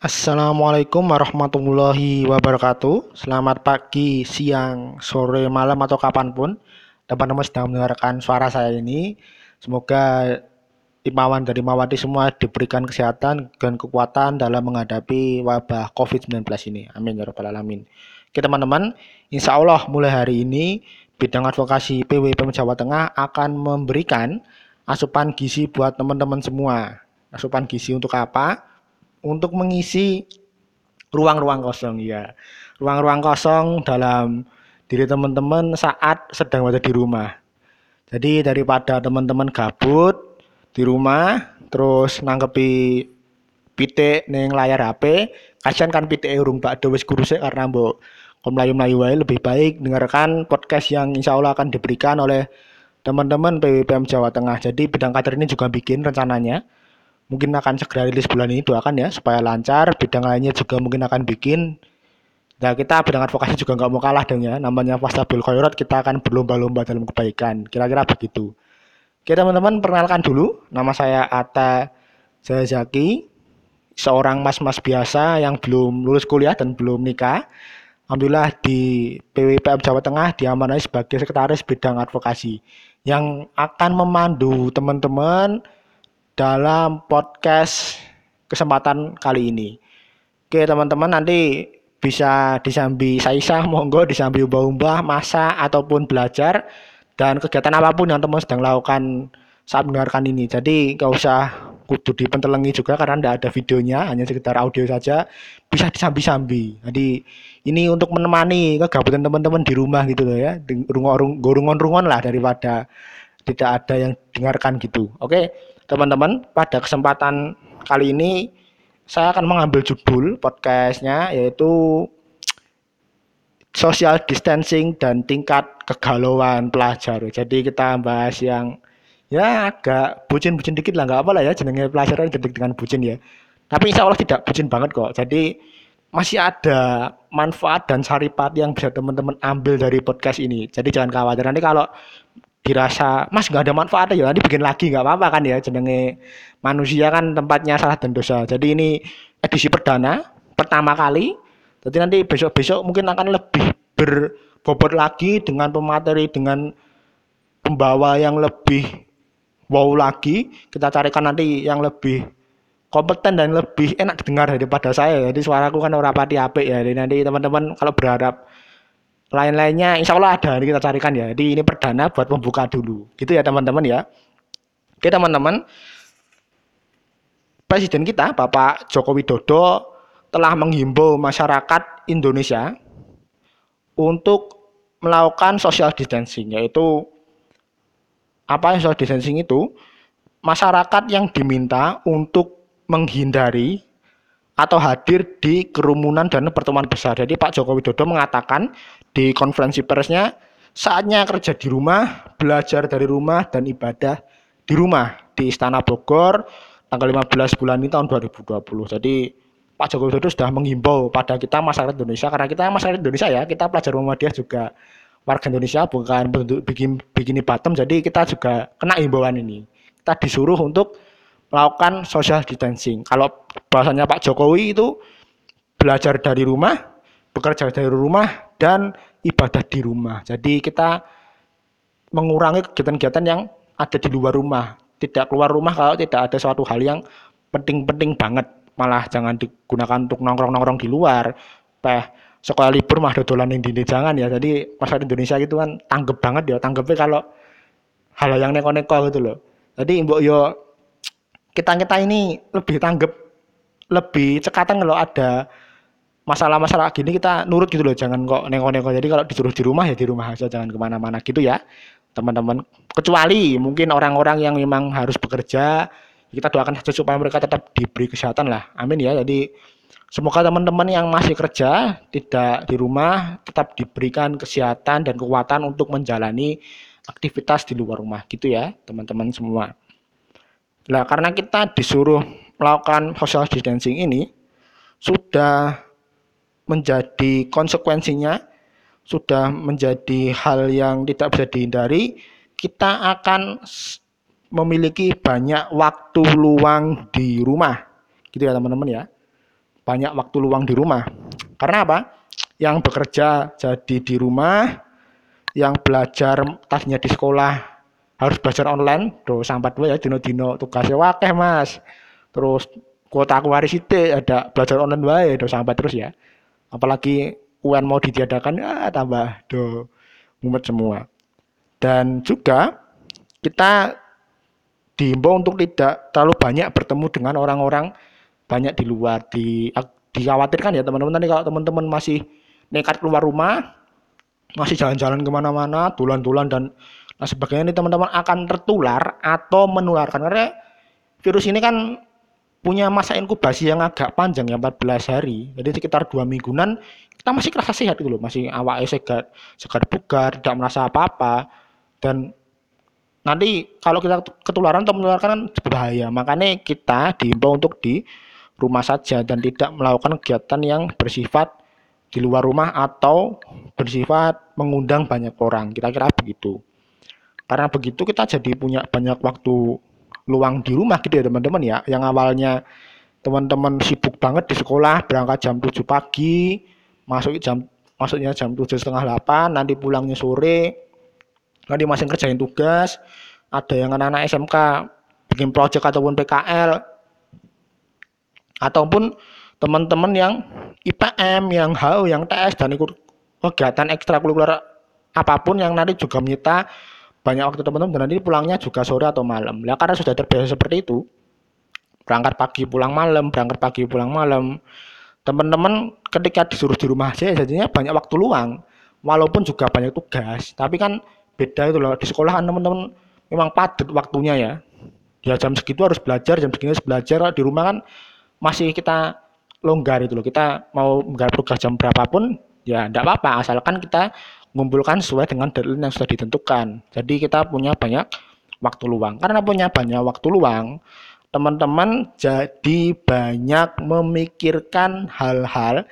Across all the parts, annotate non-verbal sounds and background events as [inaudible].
Assalamualaikum warahmatullahi wabarakatuh. Selamat pagi, siang, sore, malam atau kapan pun teman-teman sedang mendengarkan suara saya ini. Semoga imawan dari Mawati semua diberikan kesehatan dan kekuatan dalam menghadapi wabah COVID-19 ini. Amin ya rabbal alamin. Oke teman-teman, insya Allah mulai hari ini bidang advokasi PWPM Jawa Tengah akan memberikan asupan gizi buat teman-teman semua. Asupan gizi untuk apa? Untuk mengisi ruang-ruang kosong ya. Ruang-ruang kosong dalam diri teman-teman saat sedang berada di rumah. Jadi daripada teman-teman gabut di rumah terus nanggepi pitik neng layar HP, kasihan kan pitik urung bakdo wis kuruse karena mbok kom melayu-melayu lebih baik dengarkan podcast yang insya Allah akan diberikan oleh teman-teman PWPM Jawa Tengah. Jadi bidang kader ini juga bikin rencananya mungkin akan segera rilis bulan ini doakan ya supaya lancar bidang lainnya juga mungkin akan bikin. Nah kita bidang advokasi juga nggak mau kalah dong ya. Namanya Fastabil Khairat kita akan berlomba-lomba dalam kebaikan. Kira-kira begitu. Oke teman-teman perkenalkan dulu. Nama saya Ata Zazaki seorang mas-mas biasa yang belum lulus kuliah dan belum nikah. Alhamdulillah di PWPM Jawa Tengah diamanai sebagai sekretaris bidang advokasi yang akan memandu teman-teman dalam podcast kesempatan kali ini. Oke teman-teman nanti bisa disambi Saisa monggo disambi ubah-ubah masa ataupun belajar dan kegiatan apa pun yang teman sedang lakukan saat mendengarkan ini. Jadi nggak usah kudu dipentelengi juga karena tidak ada videonya, hanya sekedar audio saja bisa disambi-sambi. Jadi ini untuk menemani kegabutan teman-teman di rumah gitu loh ya, rungon-rungon lah daripada tidak ada yang dengarkan gitu. Oke teman-teman pada kesempatan kali ini saya akan mengambil judul podcastnya yaitu social distancing dan tingkat kegalauan pelajar. Jadi kita bahas yang ya agak bucin-bucin dikit lah nggak apa lah ya jenenge pelajaran detik dengan bucin ya. Tapi insya Allah tidak bucin banget kok. Jadi masih ada manfaat dan saripat yang bisa teman-teman ambil dari podcast ini. Jadi jangan khawatir nanti kalau dirasa mas nggak ada manfaat ya nanti bikin lagi nggak apa-apa kan ya jenenge manusia kan tempatnya salah dan dosa. Jadi ini edisi perdana pertama kali. Jadi nanti besok-besok mungkin akan lebih berbobot lagi dengan pemateri dengan pembawa yang lebih wow lagi. Kita carikan nanti yang lebih kompeten dan lebih enak didengar daripada saya. Jadi suaraku kan orang pati apik ya. Jadi nanti teman-teman kalau berharap lain-lainnya insya Allah ada ini kita carikan ya. Jadi ini perdana buat membuka dulu. Gitu ya teman-teman ya. Oke teman-teman. Presiden kita Bapak Joko Widodo telah menghimbau masyarakat Indonesia untuk melakukan social distancing yaitu apa social distancing itu? Masyarakat yang diminta untuk menghindari atau hadir di kerumunan dan pertemuan besar. Jadi Pak Joko Widodo mengatakan di konferensi persnya saatnya kerja di rumah, belajar dari rumah dan ibadah di rumah di Istana Bogor tanggal 15 bulan ini tahun 2020. Jadi Pak Joko Widodo sudah menghimbau pada kita masyarakat Indonesia karena kita masyarakat Indonesia ya, kita pelajar Muhammadiyah juga warga Indonesia bukan bentuk bikin bikini bottom jadi kita juga kena himbauan ini. Kita disuruh untuk melakukan social distancing. Kalau bahasanya Pak Jokowi itu belajar dari rumah, bekerja dari rumah, dan ibadah di rumah. Jadi kita mengurangi kegiatan-kegiatan yang ada di luar rumah. Tidak keluar rumah kalau tidak ada suatu hal yang penting-penting banget. Malah jangan digunakan untuk nongkrong-nongkrong di luar. Peh sekolah libur mah dodolan yang dini jangan ya. Jadi masyarakat Indonesia itu kan tanggep banget ya. Tanggepnya kalau hal yang neko-neko gitu loh. Jadi mbok yo kita kita ini lebih tanggap lebih cekatan kalau ada masalah-masalah gini kita nurut gitu loh jangan kok nengok-nengok jadi kalau disuruh di rumah ya di rumah aja jangan ke mana-mana gitu ya teman-teman. Kecuali mungkin orang-orang yang memang harus bekerja kita doakan saja supaya mereka tetap diberi kesehatan lah. Amin ya. Jadi semoga teman-teman yang masih kerja tidak di rumah tetap diberikan kesehatan dan kekuatan untuk menjalani aktivitas di luar rumah gitu ya teman-teman semua Nah, karena kita disuruh melakukan social distancing ini sudah menjadi konsekuensinya sudah menjadi hal yang tidak bisa dihindari, kita akan memiliki banyak waktu luang di rumah. Gitu ya, teman-teman ya. banyak waktu luang di rumah. Karena apa? Yang bekerja jadi di rumah, yang belajar tadinya di sekolah harus belajar online, do sampai dua ya dino-dino tugasnya wakeh mas. Terus kuota aku hari itu ada belajar online wae do sampai terus ya. Apalagi UN mau ditiadakan ya tambah do mumet semua. Dan juga kita diimbau untuk tidak terlalu banyak bertemu dengan orang-orang banyak di luar di dikhawatirkan ya teman-teman nanti kalau teman-teman masih nekat keluar rumah masih jalan-jalan ke mana-mana tulan-tulan dan nah sebagainya ini teman-teman akan tertular atau menularkan. Karena virus ini kan punya masa inkubasi yang agak panjang ya 14 hari. Jadi sekitar dua mingguan kita masih kerasa sehat gitu loh. Masih awalnya segar segar bugar tidak merasa apa-apa. Dan nanti kalau kita ketularan atau menularkan kan berbahaya. Makanya kita diimbau untuk di rumah saja dan tidak melakukan kegiatan yang bersifat di luar rumah atau bersifat mengundang banyak orang. Kira-kira begitu karena begitu kita jadi punya banyak waktu luang di rumah gitu ya teman-teman ya. Yang awalnya teman-teman sibuk banget di sekolah berangkat jam 7 pagi masuk jam masuknya jam tujuh setengah delapan nanti pulangnya sore nanti masih kerjain tugas ada yang anak-anak SMK bikin project ataupun PKL ataupun teman-teman yang IPM, yang HAU, yang TS dan ikut kegiatan ekstrakurikuler apa pun yang nanti juga menyita banyak waktu teman-teman nanti pulangnya juga sore atau malam. Ya karena sudah terbiasa seperti itu. Berangkat pagi pulang malam, berangkat pagi pulang malam. Teman-teman ketika disuruh di rumah aja jadinya banyak waktu luang. Walaupun juga banyak tugas, tapi kan beda itu loh di sekolah kan teman-teman memang padat waktunya ya ya jam segitu harus belajar jam segini harus belajar di rumah kan masih kita longgar itu loh kita mau nggak tugas jam berapapun ya tidak apa-apa asalkan kita mengumpulkan sesuai dengan deadline yang sudah ditentukan jadi kita punya banyak waktu luang karena punya banyak waktu luang teman-teman jadi banyak memikirkan hal-hal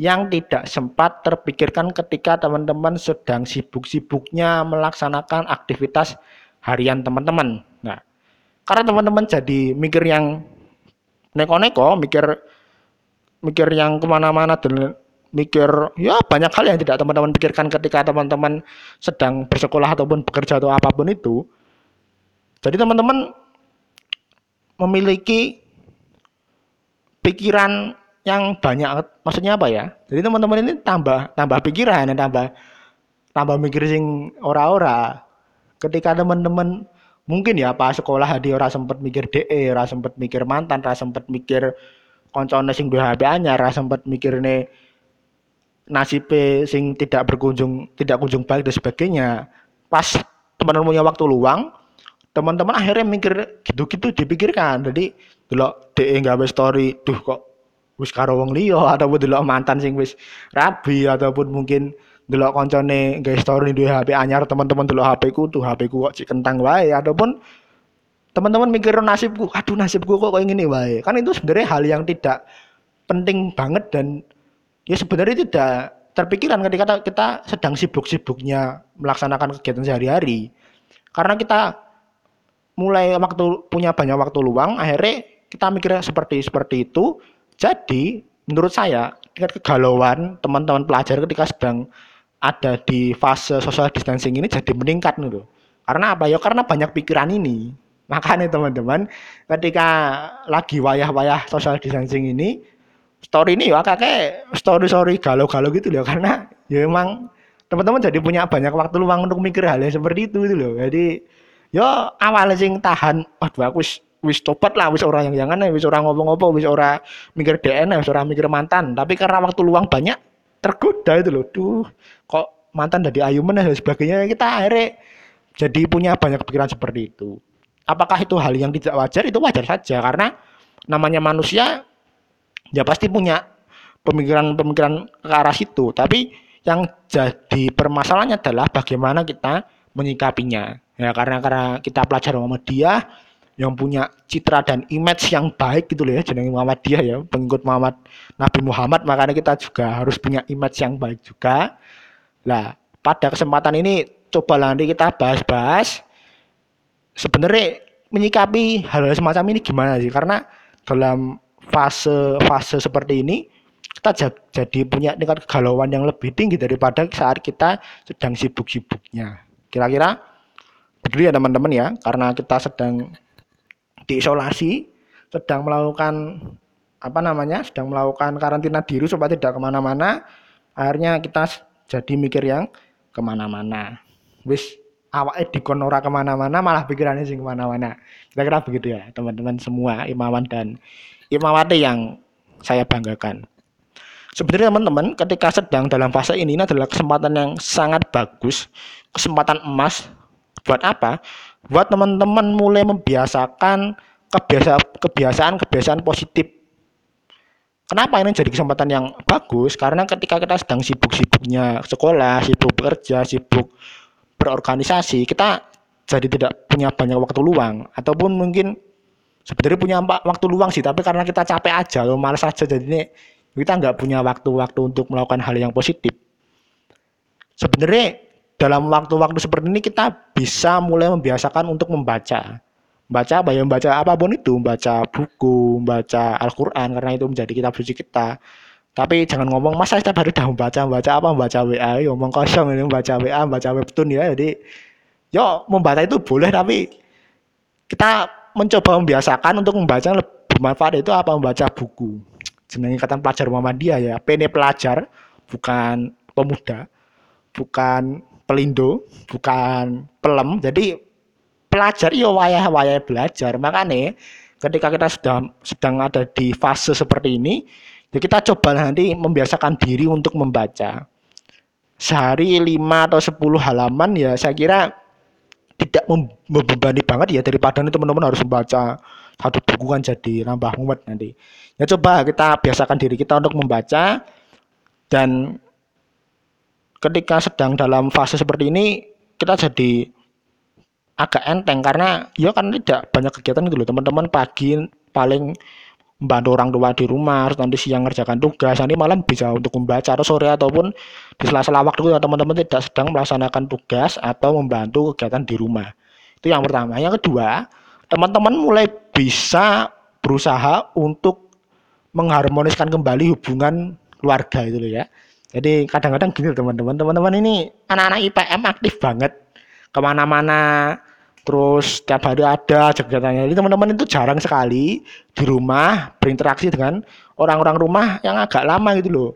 yang tidak sempat terpikirkan ketika teman-teman sedang sibuk-sibuknya melaksanakan aktivitas harian teman-teman. Nah, karena teman-teman jadi mikir yang neko-neko, mikir mikir yang ke mana-mana dan mikir ya banyak hal yang tidak teman-teman pikirkan ketika teman-teman sedang bersekolah ataupun bekerja atau apa pun itu. Jadi teman-teman memiliki pikiran yang banyak maksudnya apa ya? Jadi teman-teman ini tambah tambah pikiran tambah tambah mikir sing ora-ora. Ketika teman-teman mungkin ya pas sekolah di ora sempet mikir DE ora sempet mikir mantan ora sempet mikir koncone sing duwe HP anyar ora sempet mikir nih nasib sing tidak berkunjung tidak kunjung baik dan sebagainya. Pas teman-teman punya waktu luang teman-teman akhirnya mikir gitu-gitu dipikirkan. Jadi dulu DE nggak story duh kok wis karo wong liya [laughs] ataupun delok mantan sing wis rabi ataupun mungkin delok koncone gawe story duwe HP anyar teman-teman delok HP ku tuh HP ku kok kentang wae. Ataupun teman-teman mikir nasibku aduh nasibku kok kayak gini wae. Kan itu sebenarnya hal yang tidak penting banget dan ya sebenarnya tidak terpikiran ketika kita sedang sibuk-sibuknya melaksanakan kegiatan sehari-hari karena kita mulai waktu punya banyak waktu luang akhirnya kita mikir seperti seperti itu jadi menurut saya tingkat kegalauan teman-teman pelajar ketika sedang ada di fase social distancing ini jadi meningkat nih Karena apa ya? Karena banyak pikiran ini. Makanya teman-teman ketika lagi wayah-wayah social distancing ini story ini ya kakek story-story galau-galau gitu loh karena ya emang teman-teman jadi punya banyak waktu luang untuk mikir hal yang seperti itu gitu loh. Jadi ya awalnya sing tahan waduh aku wis topat lah wis orang yang jangan wis orang ngomong-ngomong wis orang mikir DNA wis orang mikir mantan. Tapi karena waktu luang banyak tergoda itu loh. Tuh kok mantan dari ayuman dan sebagainya. Kita akhirnya jadi punya banyak pikiran seperti itu. Apakah itu hal yang tidak wajar? Itu wajar saja karena namanya manusia ya pasti punya pemikiran-pemikiran ke arah situ. Tapi yang jadi permasalahannya adalah bagaimana kita menyikapinya. Ya karena karena kita pelajar dia yang punya citra dan image yang baik gitu loh ya jenenge Muhammadiyah ya pengikut Muhammad Nabi Muhammad makanya kita juga harus punya image yang baik juga. Lah pada kesempatan ini coba nanti kita bahas-bahas sebenarnya menyikapi hal-hal semacam ini gimana sih? Karena dalam fase fase seperti ini kita jadi punya tingkat kegalauan yang lebih tinggi daripada saat kita sedang sibuk-sibuknya. Kira-kira begitu ya teman-teman ya, karena kita sedang diisolasi, sedang melakukan apa namanya, sedang melakukan karantina diri supaya tidak ke mana-mana, akhirnya kita jadi mikir yang ke mana-mana. Wis awak dikon ora ke mana-mana, malah pikirannya sih ke mana-mana. Kira-kira begitu ya teman-teman semua imawan dan imawati yang saya banggakan. Sebenarnya teman-teman ketika sedang dalam fase ini, ini adalah kesempatan yang sangat bagus, kesempatan emas buat apa? Buat teman-teman mulai membiasakan kebiasaan-kebiasaan positif. Kenapa ini jadi kesempatan yang bagus? Karena ketika kita sedang sibuk-sibuknya sekolah, sibuk bekerja, sibuk berorganisasi, kita jadi tidak punya banyak waktu luang ataupun mungkin sebenarnya punya waktu luang sih, tapi karena kita capek aja, lo malas aja jadi ini kita nggak punya waktu-waktu untuk melakukan hal yang positif. Sebenarnya dalam waktu-waktu seperti ini kita bisa mulai membiasakan untuk membaca. Baca apa ya? Membaca apa pun itu, membaca buku, membaca Al-Quran, karena itu menjadi kitab suci kita. Tapi jangan ngomong, masa setiap hari dah membaca, membaca apa, membaca WA, ngomong kosong ini, membaca WA, membaca webtoon ya. Jadi, yo membaca itu boleh, tapi kita mencoba membiasakan untuk membaca lebih bermanfaat itu apa? Membaca buku. Jenenge ikatan pelajar Muhammadiyah ya pene pelajar bukan pemuda bukan pelindo bukan pelem. Jadi pelajar iya wayah wayah belajar. Makanya ketika kita sedang sedang ada di fase seperti ini ya kita coba nanti membiasakan diri untuk membaca. Sehari 5 atau 10 halaman ya saya kira tidak membebani banget ya daripada teman-teman harus membaca satu buku kan jadi nambah mumet nanti. Ya coba kita biasakan diri kita untuk membaca. Dan ketika sedang dalam fase seperti ini kita jadi agak enteng karena ya kan tidak banyak kegiatan gitu loh. Teman-teman pagi paling membantu orang tua di rumah nanti siang ngerjakan tugas. Nanti malam bisa untuk membaca atau sore ataupun di sela-sela waktu teman-teman tidak sedang melaksanakan tugas atau membantu kegiatan di rumah. Itu yang pertama. Yang kedua teman-teman mulai bisa berusaha untuk mengharmoniskan kembali hubungan keluarga itu ya. Jadi kadang-kadang gini teman-teman, teman-teman ini anak-anak IPM aktif banget. Ke mana-mana, terus tiap hari ada kegiatannya. Jadi teman-teman itu jarang sekali di rumah berinteraksi dengan orang-orang rumah yang agak lama gitu loh.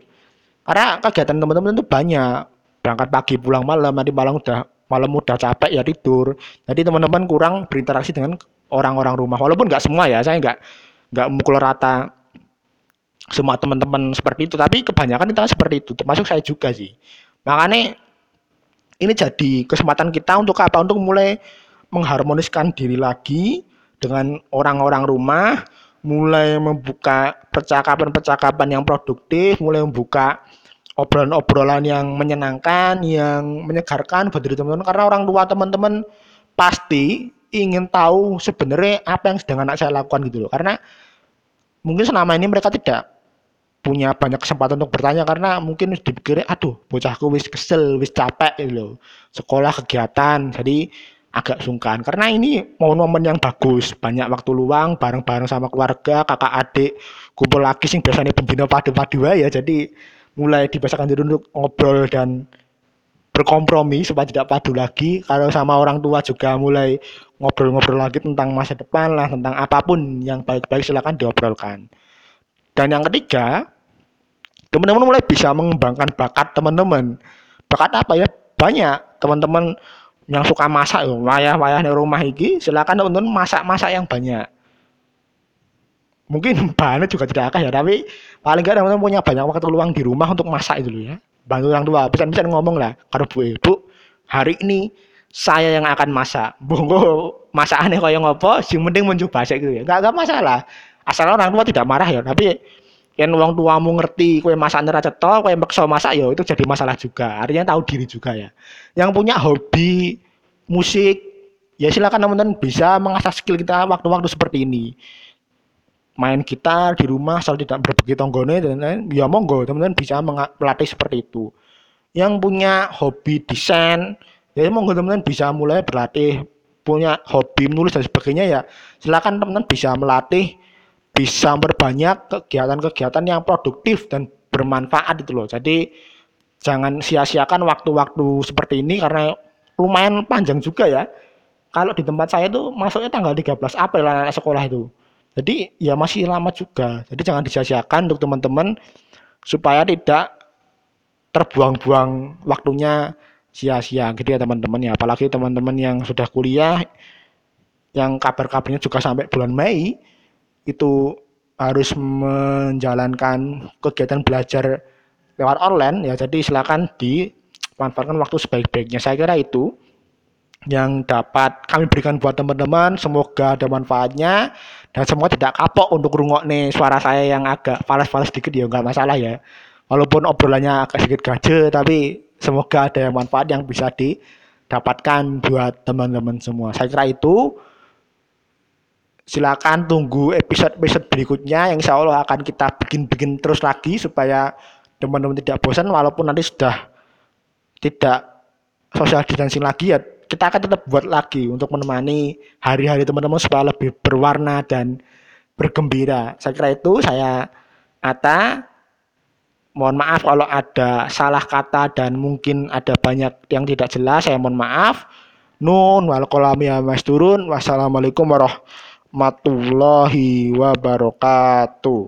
Karena kegiatan teman-teman itu banyak, berangkat pagi pulang malam, nanti malam udah malam udah capek ya tidur. Jadi teman-teman kurang berinteraksi dengan orang-orang rumah walaupun nggak semua ya saya nggak nggak mukul rata semua teman-teman seperti itu tapi kebanyakan kita seperti itu termasuk saya juga sih makanya ini jadi kesempatan kita untuk apa untuk mulai mengharmoniskan diri lagi dengan orang-orang rumah mulai membuka percakapan-percakapan yang produktif mulai membuka obrolan-obrolan yang menyenangkan yang menyegarkan buat teman-teman. Karena orang tua teman-teman pasti ingin tahu sebenarnya apa yang sedang anak saya lakukan gitu loh. Karena mungkin selama ini mereka tidak punya banyak kesempatan untuk bertanya karena mungkin dipikir aduh bocahku wis kesel wis capek gitu loh. Sekolah kegiatan. Jadi agak sungkan. Karena ini momen-momen yang bagus. Banyak waktu luang bareng-bareng sama keluarga kakak adik kumpul lagi sih biasanya pembina padu-padu ya jadi mulai dibiasakan dulu untuk ngobrol dan berkompromi supaya tidak padu lagi. Kalau sama orang tua juga mulai ngobrol-ngobrol lagi tentang masa depan lah tentang apa pun yang baik-baik silakan diobrolkan. Dan yang ketiga teman-teman mulai bisa mengembangkan bakat teman-teman. Bakat apa ya? Banyak. Teman-teman yang suka masak ya wayah-wayah di rumah ini silakan teman-teman masak-masak yang banyak. Mungkin [laughs] bahannya juga tidak akan ya tapi paling nggak teman-teman punya banyak waktu luang di rumah untuk masak itu loh ya. Bantu orang tua bisa-bisa ngomong lah karo bu ibu hari ini saya yang akan masak. [laughs] Bongo masakannya kaya ngopo sing penting mencoba sih gitu ya. Gak, gak masalah. Asal orang tua tidak marah ya tapi yang uang tuamu ngerti kue masak ra cetha kue maksa masak ya itu jadi masalah juga. Artinya tahu diri juga ya. Yang punya hobi musik ya silakan teman-teman bisa mengasah skill kita waktu-waktu seperti ini. Main gitar di rumah asal tidak berbagi tonggone dan lain ya monggo teman-teman bisa melatih seperti itu. Yang punya hobi desain ya monggo teman-teman bisa mulai berlatih. Punya hobi menulis dan sebagainya ya silakan teman-teman bisa melatih bisa memperbanyak kegiatan-kegiatan yang produktif dan bermanfaat itu loh. Jadi jangan sia-siakan waktu-waktu seperti ini karena lumayan panjang juga ya. Kalau di tempat saya itu masuknya tanggal 13 April anak sekolah itu. Jadi ya masih lama juga. Jadi jangan disia-siakan untuk teman-teman supaya tidak terbuang-buang waktunya sia-sia gitu ya teman-teman ya. Apalagi teman-teman yang sudah kuliah yang kabar-kabarnya juga sampai bulan Mei itu harus menjalankan kegiatan belajar lewat online ya. Jadi silakan dimanfaatkan waktu sebaik-baiknya. Saya kira itu yang dapat kami berikan buat teman-teman. Semoga ada manfaatnya dan semua tidak kapok untuk rungok nih suara saya yang agak falas-falas sedikit. Ya nggak masalah ya. Walaupun obrolannya agak sedikit gaje tapi semoga ada manfaat yang bisa didapatkan buat teman-teman semua. Saya kira itu silakan tunggu episode-episode berikutnya yang insya Allah akan kita bikin-bikin terus lagi supaya teman-teman tidak bosan walaupun nanti sudah tidak social distancing lagi ya kita akan tetap buat lagi untuk menemani hari-hari teman-teman supaya lebih berwarna dan bergembira. Saya kira itu saya Ata mohon maaf kalau ada salah kata dan mungkin ada banyak yang tidak jelas saya mohon maaf. Nun wal kolami mas turun. Wassalamualaikum warahmatullahi warahmatullahi wabarakatuh